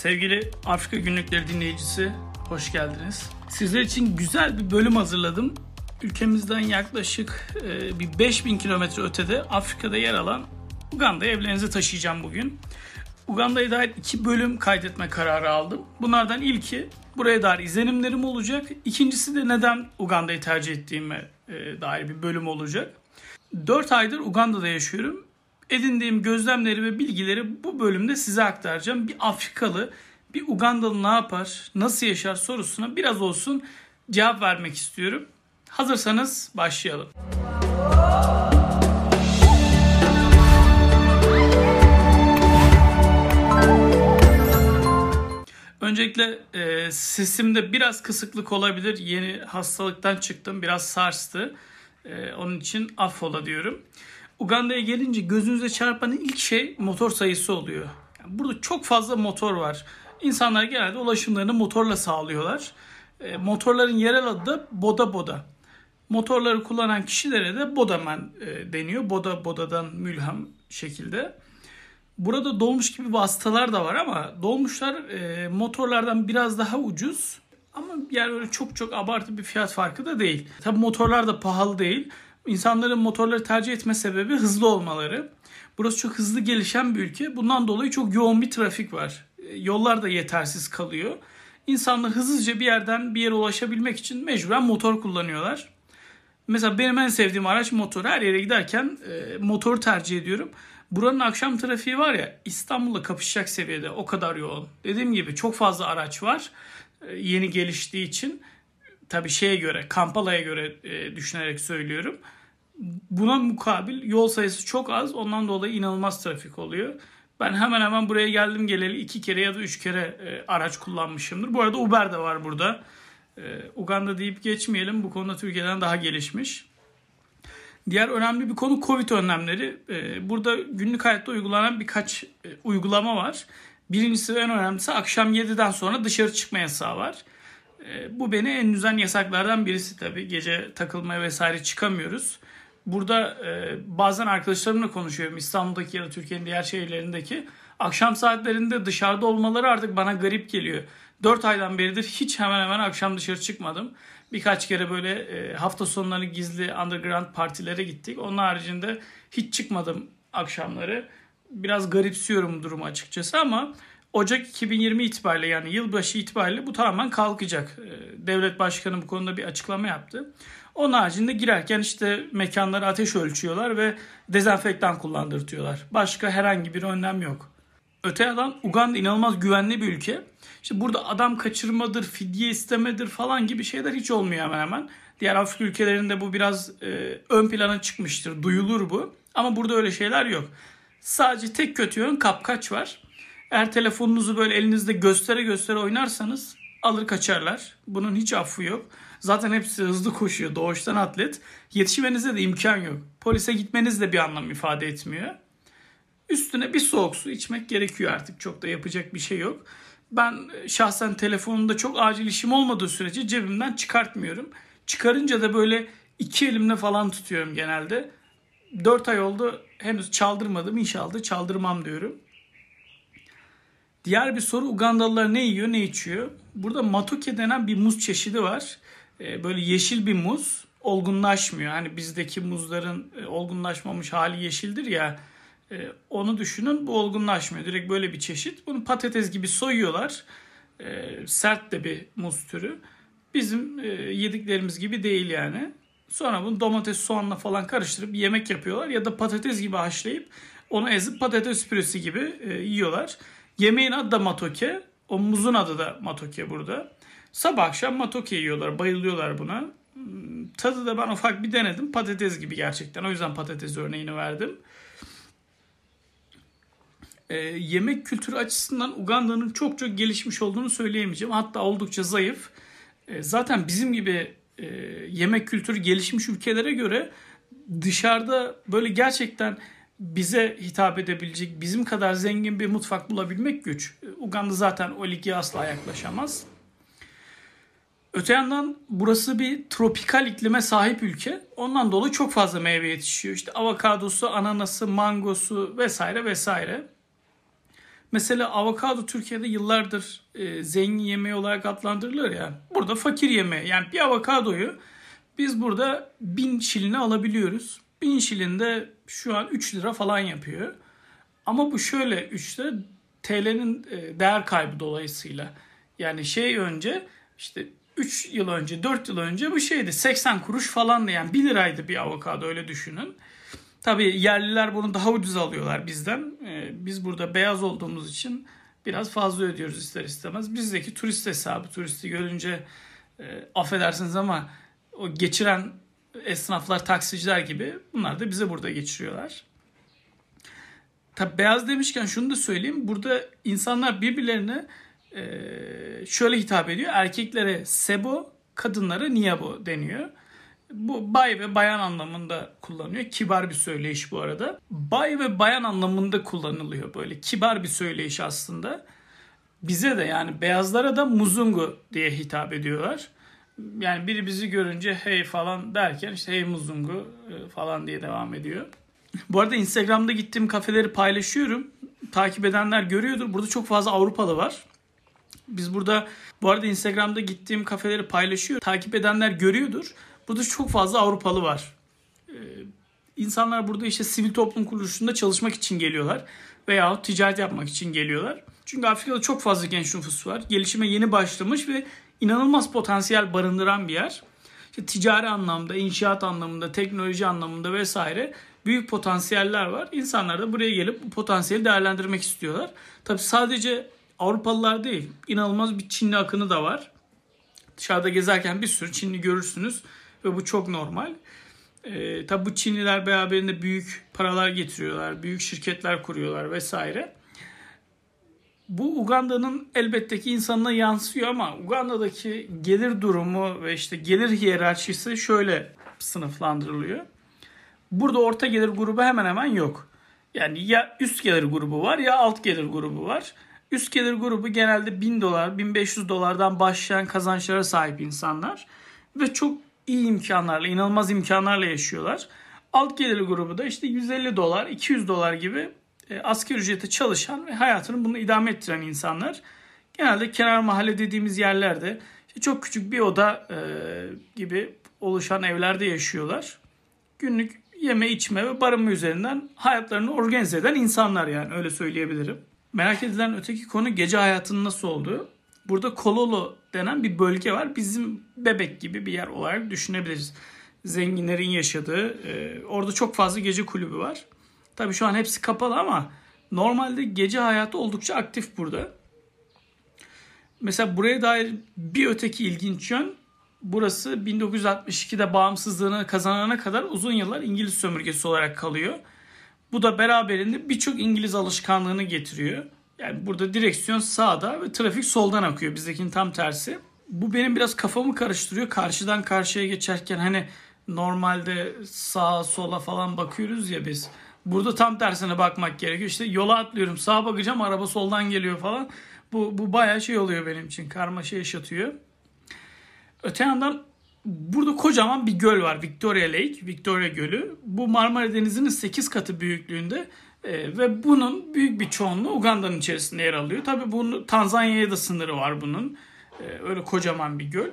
Sevgili Afrika Günlükleri dinleyicisi, hoş geldiniz. Sizler için güzel bir bölüm hazırladım. Ülkemizden yaklaşık e, bir 5000 kilometre ötede Afrika'da yer alan Uganda'ya evlerinizi taşıyacağım bugün. Uganda'ya dair iki bölüm kaydetme kararı aldım. Bunlardan ilki buraya dair izlenimlerim olacak. İkincisi de neden Uganda'yı tercih ettiğime e, dair bir bölüm olacak. 4 aydır Uganda'da yaşıyorum edindiğim gözlemleri ve bilgileri bu bölümde size aktaracağım. Bir Afrikalı, bir Ugandalı ne yapar, nasıl yaşar sorusuna biraz olsun cevap vermek istiyorum. Hazırsanız başlayalım. Öncelikle e, sesimde biraz kısıklık olabilir. Yeni hastalıktan çıktım. Biraz sarstı. E, onun için affola diyorum. Uganda'ya gelince gözünüze çarpan ilk şey motor sayısı oluyor. Yani burada çok fazla motor var. İnsanlar genelde ulaşımlarını motorla sağlıyorlar. E, motorların yerel adı da boda boda. Motorları kullanan kişilere de bodaman e, deniyor. Boda bodadan mülham şekilde. Burada dolmuş gibi vasıtalar da var ama dolmuşlar e, motorlardan biraz daha ucuz. Ama yani öyle çok çok abartı bir fiyat farkı da değil. Tabi motorlar da pahalı değil. İnsanların motorları tercih etme sebebi hızlı olmaları. Burası çok hızlı gelişen bir ülke. Bundan dolayı çok yoğun bir trafik var. E, yollar da yetersiz kalıyor. İnsanlar hızlıca bir yerden bir yere ulaşabilmek için mecburen motor kullanıyorlar. Mesela benim en sevdiğim araç motor. Her yere giderken e, motoru tercih ediyorum. Buranın akşam trafiği var ya İstanbul'la kapışacak seviyede o kadar yoğun. Dediğim gibi çok fazla araç var. E, yeni geliştiği için tabii şeye göre Kampala'ya göre e, düşünerek söylüyorum. Buna mukabil yol sayısı çok az. Ondan dolayı inanılmaz trafik oluyor. Ben hemen hemen buraya geldim geleli iki kere ya da üç kere e, araç kullanmışımdır. Bu arada Uber de var burada. E, Uganda deyip geçmeyelim. Bu konuda Türkiye'den daha gelişmiş. Diğer önemli bir konu Covid önlemleri. E, burada günlük hayatta uygulanan birkaç e, uygulama var. Birincisi ve en önemlisi akşam 7'den sonra dışarı çıkma yasağı var. E, bu beni en üzen yasaklardan birisi tabii. Gece takılmaya vesaire çıkamıyoruz. Burada e, bazen arkadaşlarımla konuşuyorum İstanbul'daki ya da Türkiye'nin diğer şehirlerindeki. Akşam saatlerinde dışarıda olmaları artık bana garip geliyor. 4 aydan beridir hiç hemen hemen akşam dışarı çıkmadım. Birkaç kere böyle e, hafta sonları gizli underground partilere gittik. Onun haricinde hiç çıkmadım akşamları. Biraz garipsiyorum durumu açıkçası ama Ocak 2020 itibariyle yani yılbaşı itibariyle bu tamamen kalkacak. Ee, devlet başkanı bu konuda bir açıklama yaptı. Onun haricinde girerken işte mekanlara ateş ölçüyorlar ve dezenfektan kullandırtıyorlar. Başka herhangi bir önlem yok. Öte yandan Uganda inanılmaz güvenli bir ülke. İşte burada adam kaçırmadır, fidye istemedir falan gibi şeyler hiç olmuyor hemen hemen. Diğer Afrika ülkelerinde bu biraz e, ön plana çıkmıştır, duyulur bu. Ama burada öyle şeyler yok. Sadece tek kötü yön kapkaç var. Eğer telefonunuzu böyle elinizde göstere göstere oynarsanız alır kaçarlar. Bunun hiç affı yok. Zaten hepsi hızlı koşuyor. Doğuştan atlet. Yetişmenize de imkan yok. Polise gitmeniz de bir anlam ifade etmiyor. Üstüne bir soğuk su içmek gerekiyor artık. Çok da yapacak bir şey yok. Ben şahsen telefonumda çok acil işim olmadığı sürece cebimden çıkartmıyorum. Çıkarınca da böyle iki elimle falan tutuyorum genelde. Dört ay oldu henüz çaldırmadım. İnşallah çaldırmam diyorum. Diğer bir soru Ugandalılar ne yiyor ne içiyor? Burada matoke denen bir muz çeşidi var. Ee, böyle yeşil bir muz olgunlaşmıyor. Hani bizdeki muzların e, olgunlaşmamış hali yeşildir ya. E, onu düşünün bu olgunlaşmıyor. Direkt böyle bir çeşit. Bunu patates gibi soyuyorlar. E, sert de bir muz türü. Bizim yediklerimiz gibi değil yani. Sonra bunu domates soğanla falan karıştırıp yemek yapıyorlar. Ya da patates gibi haşlayıp onu ezip patates püresi gibi yiyorlar. Yemeğin adı da matoke. O muzun adı da matoke burada. Sabah akşam matoke yiyorlar. Bayılıyorlar buna. Hmm, tadı da ben ufak bir denedim. Patates gibi gerçekten. O yüzden patates örneğini verdim. Ee, yemek kültürü açısından Uganda'nın çok çok gelişmiş olduğunu söyleyemeyeceğim. Hatta oldukça zayıf. Ee, zaten bizim gibi e, yemek kültürü gelişmiş ülkelere göre dışarıda böyle gerçekten bize hitap edebilecek, bizim kadar zengin bir mutfak bulabilmek güç. Uganda zaten o lige asla yaklaşamaz. Öte yandan burası bir tropikal iklime sahip ülke. Ondan dolayı çok fazla meyve yetişiyor. İşte avokadosu, ananası, mangosu vesaire vesaire. Mesela avokado Türkiye'de yıllardır e, zengin yemeği olarak adlandırılır ya. Burada fakir yemeği. Yani bir avokadoyu biz burada 1000 şiline alabiliyoruz. 1000 şilin de şu an 3 lira falan yapıyor. Ama bu şöyle 3 lira TL'nin e, değer kaybı dolayısıyla. Yani şey önce işte 3 yıl önce 4 yıl önce bu şeydi 80 kuruş falandı yani 1 liraydı bir avokado öyle düşünün. Tabii yerliler bunu daha ucuz alıyorlar bizden. Ee, biz burada beyaz olduğumuz için biraz fazla ödüyoruz ister istemez. Bizdeki turist hesabı turisti görünce e, affedersiniz ama o geçiren esnaflar, taksiciler gibi bunlar da bize burada geçiriyorlar. Tabii beyaz demişken şunu da söyleyeyim. Burada insanlar birbirlerine şöyle hitap ediyor. Erkeklere sebo, kadınlara niyabo deniyor. Bu bay ve bayan anlamında kullanıyor. Kibar bir söyleyiş bu arada. Bay ve bayan anlamında kullanılıyor böyle. Kibar bir söyleyiş aslında. Bize de yani beyazlara da muzungu diye hitap ediyorlar. Yani biri bizi görünce hey falan derken işte hey muzungu e, falan diye devam ediyor. Bu arada Instagram'da gittiğim kafeleri paylaşıyorum. Takip edenler görüyordur. Burada çok fazla Avrupalı var. Biz burada bu arada Instagram'da gittiğim kafeleri paylaşıyor. Takip edenler görüyordur. Burada çok fazla Avrupalı var. Ee, insanlar burada işte sivil toplum kuruluşunda çalışmak için geliyorlar. Veya ticaret yapmak için geliyorlar. Çünkü Afrika'da çok fazla genç nüfus var. Gelişime yeni başlamış ve inanılmaz potansiyel barındıran bir yer. İşte ticari anlamda, inşaat anlamında, teknoloji anlamında vesaire büyük potansiyeller var. İnsanlar da buraya gelip bu potansiyeli değerlendirmek istiyorlar. Tabi sadece Avrupalılar değil, inanılmaz bir Çinli akını da var. Dışarıda gezerken bir sürü Çinli görürsünüz ve bu çok normal. E, tabi bu Çinliler beraberinde büyük paralar getiriyorlar, büyük şirketler kuruyorlar vesaire. Bu Uganda'nın elbette ki insanına yansıyor ama Uganda'daki gelir durumu ve işte gelir hiyerarşisi şöyle sınıflandırılıyor. Burada orta gelir grubu hemen hemen yok. Yani ya üst gelir grubu var ya alt gelir grubu var. Üst gelir grubu genelde 1000 dolar, 1500 dolardan başlayan kazançlara sahip insanlar. Ve çok iyi imkanlarla, inanılmaz imkanlarla yaşıyorlar. Alt gelir grubu da işte 150 dolar, 200 dolar gibi e, asgari ücrete çalışan ve hayatını bunu idame ettiren insanlar. Genelde kenar mahalle dediğimiz yerlerde işte çok küçük bir oda e, gibi oluşan evlerde yaşıyorlar. Günlük yeme içme ve barınma üzerinden hayatlarını organize eden insanlar yani öyle söyleyebilirim. Merak edilen öteki konu gece hayatının nasıl olduğu. Burada Kololo denen bir bölge var. Bizim bebek gibi bir yer olarak düşünebiliriz. Zenginlerin yaşadığı. E, orada çok fazla gece kulübü var. Tabii şu an hepsi kapalı ama normalde gece hayatı oldukça aktif burada. Mesela buraya dair bir öteki ilginç yön burası 1962'de bağımsızlığını kazanana kadar uzun yıllar İngiliz sömürgesi olarak kalıyor. Bu da beraberinde birçok İngiliz alışkanlığını getiriyor. Yani burada direksiyon sağda ve trafik soldan akıyor. Bizdekinin tam tersi. Bu benim biraz kafamı karıştırıyor. Karşıdan karşıya geçerken hani normalde sağa sola falan bakıyoruz ya biz. Burada tam tersine bakmak gerekiyor. İşte yola atlıyorum sağa bakacağım araba soldan geliyor falan. Bu, bu bayağı şey oluyor benim için. Karmaşa yaşatıyor. Öte yandan burada kocaman bir göl var. Victoria Lake, Victoria Gölü. Bu Marmara Denizi'nin 8 katı büyüklüğünde e, ve bunun büyük bir çoğunluğu Uganda'nın içerisinde yer alıyor. Tabi bunun Tanzanya'ya da sınırı var bunun. E, öyle kocaman bir göl.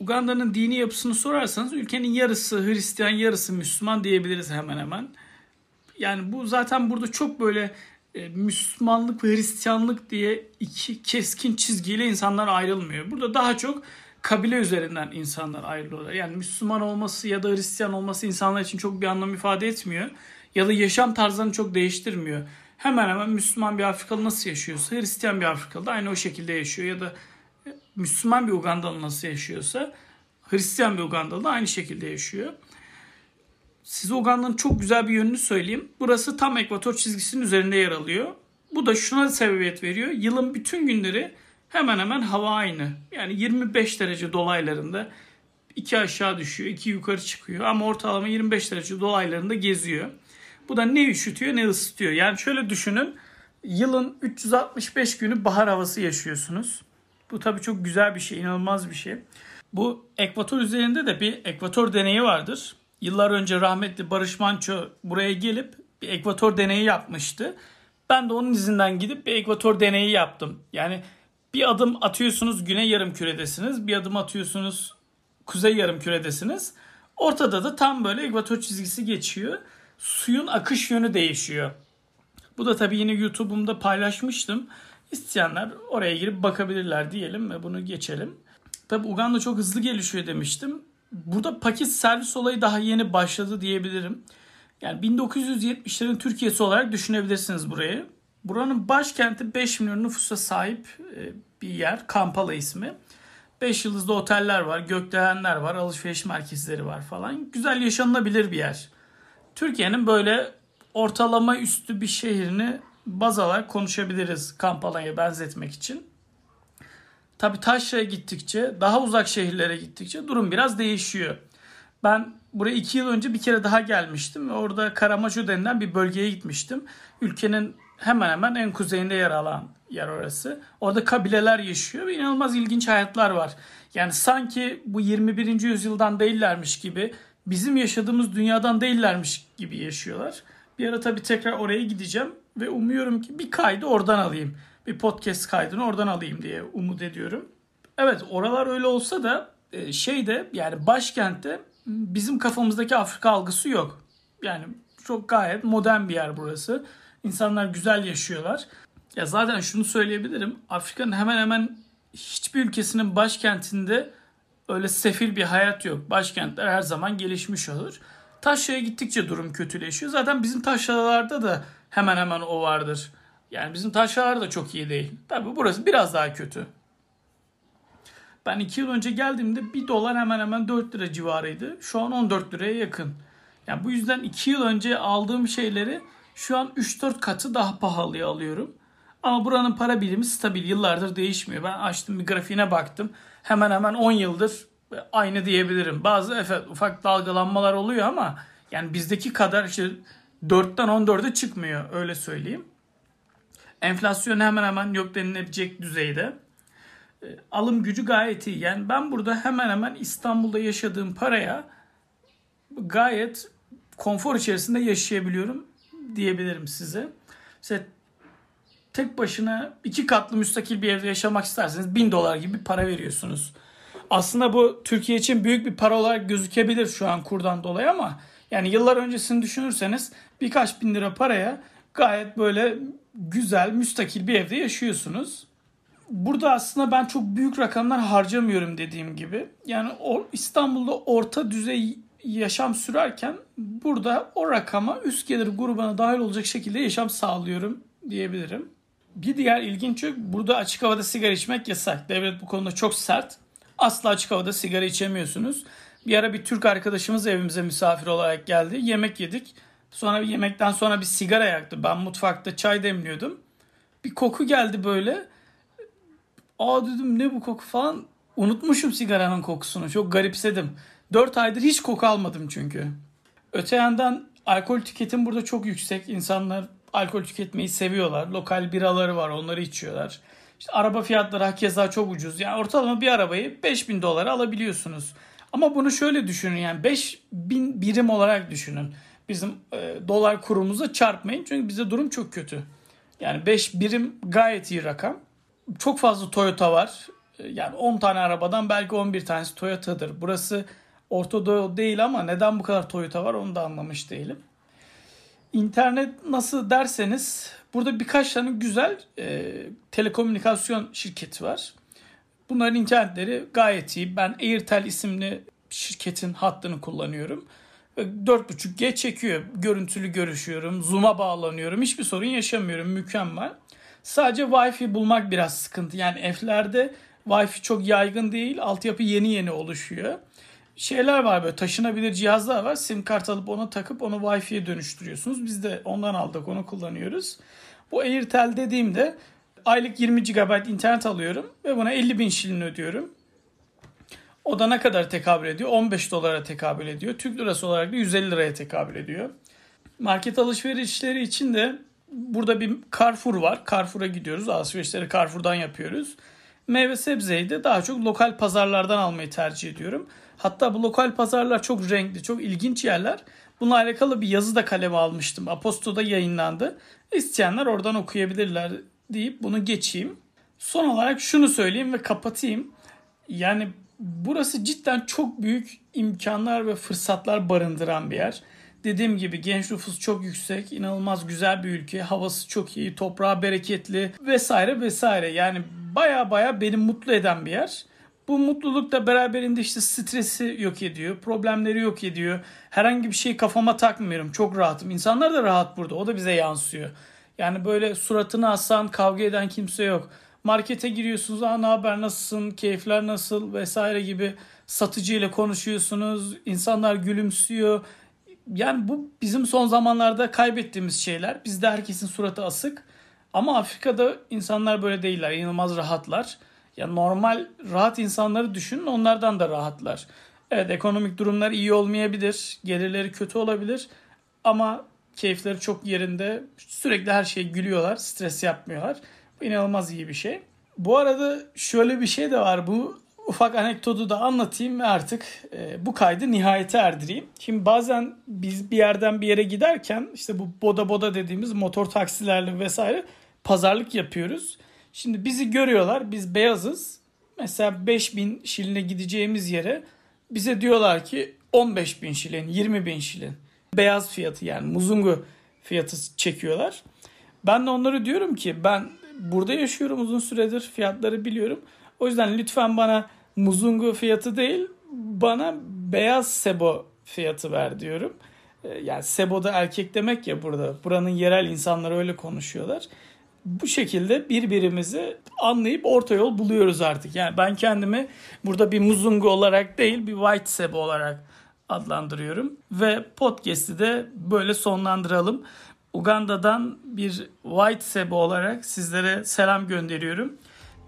Uganda'nın dini yapısını sorarsanız ülkenin yarısı Hristiyan, yarısı Müslüman diyebiliriz hemen hemen. Yani bu zaten burada çok böyle e, Müslümanlık ve Hristiyanlık diye iki keskin çizgiyle insanlar ayrılmıyor. Burada daha çok kabile üzerinden insanlar ayrılıyorlar. Yani Müslüman olması ya da Hristiyan olması insanlar için çok bir anlam ifade etmiyor. Ya da yaşam tarzlarını çok değiştirmiyor. Hemen hemen Müslüman bir Afrikalı nasıl yaşıyorsa Hristiyan bir Afrikalı da aynı o şekilde yaşıyor. Ya da e, Müslüman bir Ugandalı nasıl yaşıyorsa Hristiyan bir Ugandalı da aynı şekilde yaşıyor. Size Uganda'nın çok güzel bir yönünü söyleyeyim. Burası tam ekvator çizgisinin üzerinde yer alıyor. Bu da şuna sebebiyet veriyor. Yılın bütün günleri hemen hemen hava aynı. Yani 25 derece dolaylarında iki aşağı düşüyor, iki yukarı çıkıyor ama ortalama 25 derece dolaylarında geziyor. Bu da ne üşütüyor ne ısıtıyor. Yani şöyle düşünün. Yılın 365 günü bahar havası yaşıyorsunuz. Bu tabii çok güzel bir şey, inanılmaz bir şey. Bu ekvator üzerinde de bir ekvator deneyi vardır. Yıllar önce rahmetli Barış Manço buraya gelip bir ekvator deneyi yapmıştı. Ben de onun izinden gidip bir ekvator deneyi yaptım. Yani bir adım atıyorsunuz güney yarım küredesiniz. Bir adım atıyorsunuz kuzey yarım küredesiniz. Ortada da tam böyle ekvator çizgisi geçiyor. Suyun akış yönü değişiyor. Bu da tabii yine YouTube'umda paylaşmıştım. İsteyenler oraya girip bakabilirler diyelim ve bunu geçelim. Tabii Uganda çok hızlı gelişiyor demiştim. Burada paket servis olayı daha yeni başladı diyebilirim. Yani 1970'lerin Türkiye'si olarak düşünebilirsiniz burayı. Buranın başkenti 5 milyon nüfusa sahip e, bir yer. Kampala ismi. 5 yıldızlı oteller var, gökdelenler var, alışveriş merkezleri var falan. Güzel yaşanılabilir bir yer. Türkiye'nin böyle ortalama üstü bir şehrini baz alarak konuşabiliriz Kampala'ya benzetmek için. Tabi Taşra'ya gittikçe, daha uzak şehirlere gittikçe durum biraz değişiyor. Ben buraya iki yıl önce bir kere daha gelmiştim orada Karamacu denilen bir bölgeye gitmiştim. Ülkenin hemen hemen en kuzeyinde yer alan yer orası. Orada kabileler yaşıyor ve inanılmaz ilginç hayatlar var. Yani sanki bu 21. yüzyıldan değillermiş gibi, bizim yaşadığımız dünyadan değillermiş gibi yaşıyorlar. Bir ara tabii tekrar oraya gideceğim ve umuyorum ki bir kaydı oradan alayım. Bir podcast kaydını oradan alayım diye umut ediyorum. Evet oralar öyle olsa da e, şeyde yani başkentte bizim kafamızdaki Afrika algısı yok. Yani çok gayet modern bir yer burası. İnsanlar güzel yaşıyorlar. Ya zaten şunu söyleyebilirim. Afrika'nın hemen hemen hiçbir ülkesinin başkentinde öyle sefil bir hayat yok. Başkentler her zaman gelişmiş olur. Taşra'ya gittikçe durum kötüleşiyor. Zaten bizim taşralarda da hemen hemen o vardır. Yani bizim taşralar da çok iyi değil. Tabi burası biraz daha kötü. Ben 2 yıl önce geldiğimde 1 dolar hemen hemen 4 lira civarıydı. Şu an 14 liraya yakın. Yani bu yüzden 2 yıl önce aldığım şeyleri şu an 3-4 katı daha pahalıya alıyorum. Ama buranın para birimi stabil. Yıllardır değişmiyor. Ben açtım bir grafiğine baktım. Hemen hemen 10 yıldır aynı diyebilirim. Bazı evet, ufak dalgalanmalar oluyor ama yani bizdeki kadar işte 4'ten 14'e çıkmıyor öyle söyleyeyim. Enflasyon hemen hemen yok denilebilecek düzeyde. E, alım gücü gayet iyi. Yani ben burada hemen hemen İstanbul'da yaşadığım paraya gayet konfor içerisinde yaşayabiliyorum diyebilirim size. Mesela tek başına iki katlı müstakil bir evde yaşamak isterseniz bin dolar gibi para veriyorsunuz. Aslında bu Türkiye için büyük bir para olarak gözükebilir şu an kurdan dolayı ama yani yıllar öncesini düşünürseniz birkaç bin lira paraya gayet böyle güzel müstakil bir evde yaşıyorsunuz. Burada aslında ben çok büyük rakamlar harcamıyorum dediğim gibi. Yani İstanbul'da orta düzey yaşam sürerken burada o rakama üst gelir grubuna dahil olacak şekilde yaşam sağlıyorum diyebilirim. Bir diğer ilginç şey burada açık havada sigara içmek yasak. Devlet bu konuda çok sert. Asla açık havada sigara içemiyorsunuz. Bir ara bir Türk arkadaşımız evimize misafir olarak geldi. Yemek yedik. Sonra yemekten sonra bir sigara yaktı. Ben mutfakta çay demliyordum. Bir koku geldi böyle. Aa dedim ne bu koku falan. Unutmuşum sigaranın kokusunu. Çok garipsedim. 4 aydır hiç koku almadım çünkü. Öte yandan alkol tüketim burada çok yüksek. İnsanlar alkol tüketmeyi seviyorlar. Lokal biraları var onları içiyorlar. İşte araba fiyatları hakeza çok ucuz. Yani ortalama bir arabayı 5000 dolara alabiliyorsunuz. Ama bunu şöyle düşünün yani 5000 birim olarak düşünün. Bizim e, dolar kurumuza çarpmayın çünkü bize durum çok kötü. Yani 5 birim gayet iyi rakam. Çok fazla Toyota var. E, yani 10 tane arabadan belki 11 tanesi Toyota'dır. Burası Orta Doğu değil ama neden bu kadar Toyota var onu da anlamış değilim. İnternet nasıl derseniz burada birkaç tane güzel e, telekomünikasyon şirketi var. Bunların internetleri gayet iyi. Ben Airtel isimli şirketin hattını kullanıyorum. 4.5G çekiyor. Görüntülü görüşüyorum. Zoom'a bağlanıyorum. Hiçbir sorun yaşamıyorum. Mükemmel. Sadece Wi-Fi bulmak biraz sıkıntı. Yani evlerde Wi-Fi çok yaygın değil. Altyapı yeni yeni oluşuyor şeyler var böyle taşınabilir cihazlar var. Sim kart alıp onu takıp onu Wi-Fi'ye dönüştürüyorsunuz. Biz de ondan aldık onu kullanıyoruz. Bu Airtel dediğimde aylık 20 GB internet alıyorum ve buna 50 bin şilin ödüyorum. O da ne kadar tekabül ediyor? 15 dolara tekabül ediyor. Türk lirası olarak da 150 liraya tekabül ediyor. Market alışverişleri için de burada bir Carrefour var. Carrefour'a gidiyoruz. Alışverişleri Carrefour'dan yapıyoruz. Meyve sebzeyi de daha çok lokal pazarlardan almayı tercih ediyorum. Hatta bu lokal pazarlar çok renkli, çok ilginç yerler. Bununla alakalı bir yazı da kaleme almıştım. Aposto'da yayınlandı. İsteyenler oradan okuyabilirler deyip bunu geçeyim. Son olarak şunu söyleyeyim ve kapatayım. Yani burası cidden çok büyük imkanlar ve fırsatlar barındıran bir yer. Dediğim gibi genç nüfus çok yüksek, inanılmaz güzel bir ülke, havası çok iyi, toprağı bereketli vesaire vesaire. Yani baya baya beni mutlu eden bir yer. Bu mutluluk da beraberinde işte stresi yok ediyor, problemleri yok ediyor. Herhangi bir şeyi kafama takmıyorum, çok rahatım. İnsanlar da rahat burada, o da bize yansıyor. Yani böyle suratını asan, kavga eden kimse yok. Markete giriyorsunuz, aa ne haber, nasılsın, keyifler nasıl vesaire gibi satıcıyla konuşuyorsunuz. İnsanlar gülümsüyor. Yani bu bizim son zamanlarda kaybettiğimiz şeyler. Bizde herkesin suratı asık. Ama Afrika'da insanlar böyle değiller. İnanılmaz rahatlar. Ya normal rahat insanları düşünün onlardan da rahatlar. Evet ekonomik durumlar iyi olmayabilir. Gelirleri kötü olabilir. Ama keyifleri çok yerinde. Sürekli her şeye gülüyorlar. Stres yapmıyorlar. Bu inanılmaz iyi bir şey. Bu arada şöyle bir şey de var. Bu ufak anekdotu da anlatayım ve artık e, bu kaydı nihayete erdireyim. Şimdi bazen biz bir yerden bir yere giderken işte bu boda boda dediğimiz motor taksilerle vesaire pazarlık yapıyoruz. Şimdi bizi görüyorlar. Biz beyazız. Mesela 5000 şiline gideceğimiz yere bize diyorlar ki 15 bin şilin, 20 bin şilin. Beyaz fiyatı yani muzungu fiyatı çekiyorlar. Ben de onlara diyorum ki ben burada yaşıyorum uzun süredir fiyatları biliyorum. O yüzden lütfen bana muzungu fiyatı değil bana beyaz sebo fiyatı ver diyorum. Ee, yani sebo da erkek demek ya burada. Buranın yerel insanları öyle konuşuyorlar. Bu şekilde birbirimizi anlayıp orta yol buluyoruz artık. Yani ben kendimi burada bir muzungu olarak değil bir white sebo olarak adlandırıyorum. Ve podcast'i de böyle sonlandıralım. Uganda'dan bir white sebo olarak sizlere selam gönderiyorum.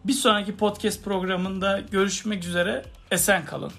Bir sonraki podcast programında görüşmek üzere. Esen kalın.